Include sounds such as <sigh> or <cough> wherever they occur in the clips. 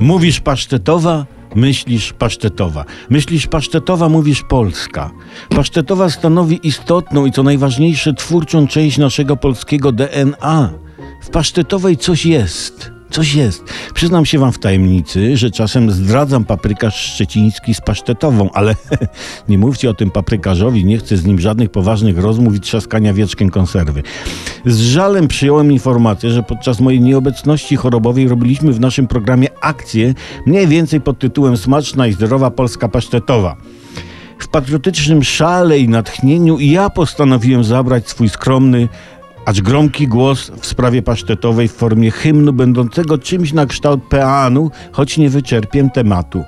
Mówisz pasztetowa, myślisz pasztetowa. Myślisz pasztetowa, mówisz polska. Pasztetowa stanowi istotną i co najważniejsze twórczą część naszego polskiego DNA. W pasztetowej coś jest. Coś jest. Przyznam się wam w tajemnicy, że czasem zdradzam paprykarz szczeciński z pasztetową, ale <laughs> nie mówcie o tym paprykarzowi, nie chcę z nim żadnych poważnych rozmów i trzaskania wieczkiem konserwy. Z żalem przyjąłem informację, że podczas mojej nieobecności chorobowej robiliśmy w naszym programie akcję mniej więcej pod tytułem Smaczna i zdrowa polska pasztetowa. W patriotycznym szale i natchnieniu ja postanowiłem zabrać swój skromny, acz gromki głos w sprawie pasztetowej w formie hymnu będącego czymś na kształt peanu, choć nie wyczerpiem tematu.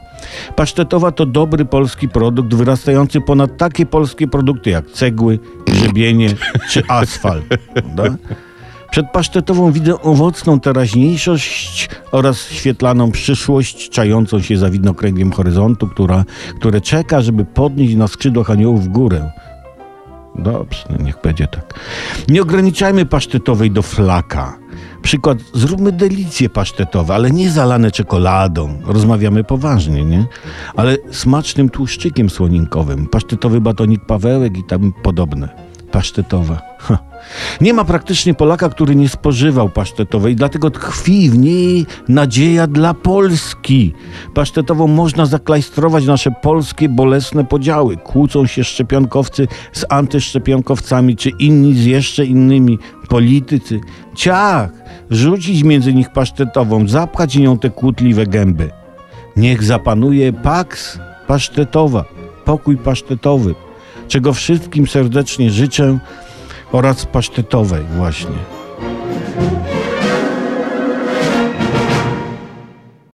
Pasztetowa to dobry polski produkt wyrastający ponad takie polskie produkty jak cegły, grzebienie czy asfalt. Prawda? Przed pasztetową widzę owocną teraźniejszość oraz świetlaną przyszłość, czającą się za widnokręgiem horyzontu, która, które czeka, żeby podnieść na skrzydłach aniołów w górę. Dobrze, no niech będzie tak. Nie ograniczajmy pasztetowej do flaka. Przykład, zróbmy delicje pasztetowe, ale nie zalane czekoladą. Rozmawiamy poważnie, nie? Ale smacznym tłuszczykiem słoninkowym. Pasztetowy batonik Pawełek i tam podobne. Pasztetowa. Nie ma praktycznie Polaka, który nie spożywał pasztetowej, dlatego tkwi w niej nadzieja dla Polski. Pasztetową można zaklajstrować nasze polskie bolesne podziały. Kłócą się szczepionkowcy z antyszczepionkowcami, czy inni z jeszcze innymi, politycy. Ciach! Rzucić między nich pasztetową, zapchać nią te kłótliwe gęby. Niech zapanuje paks pasztetowa, pokój pasztetowy, czego wszystkim serdecznie życzę oraz pasztetowej właśnie.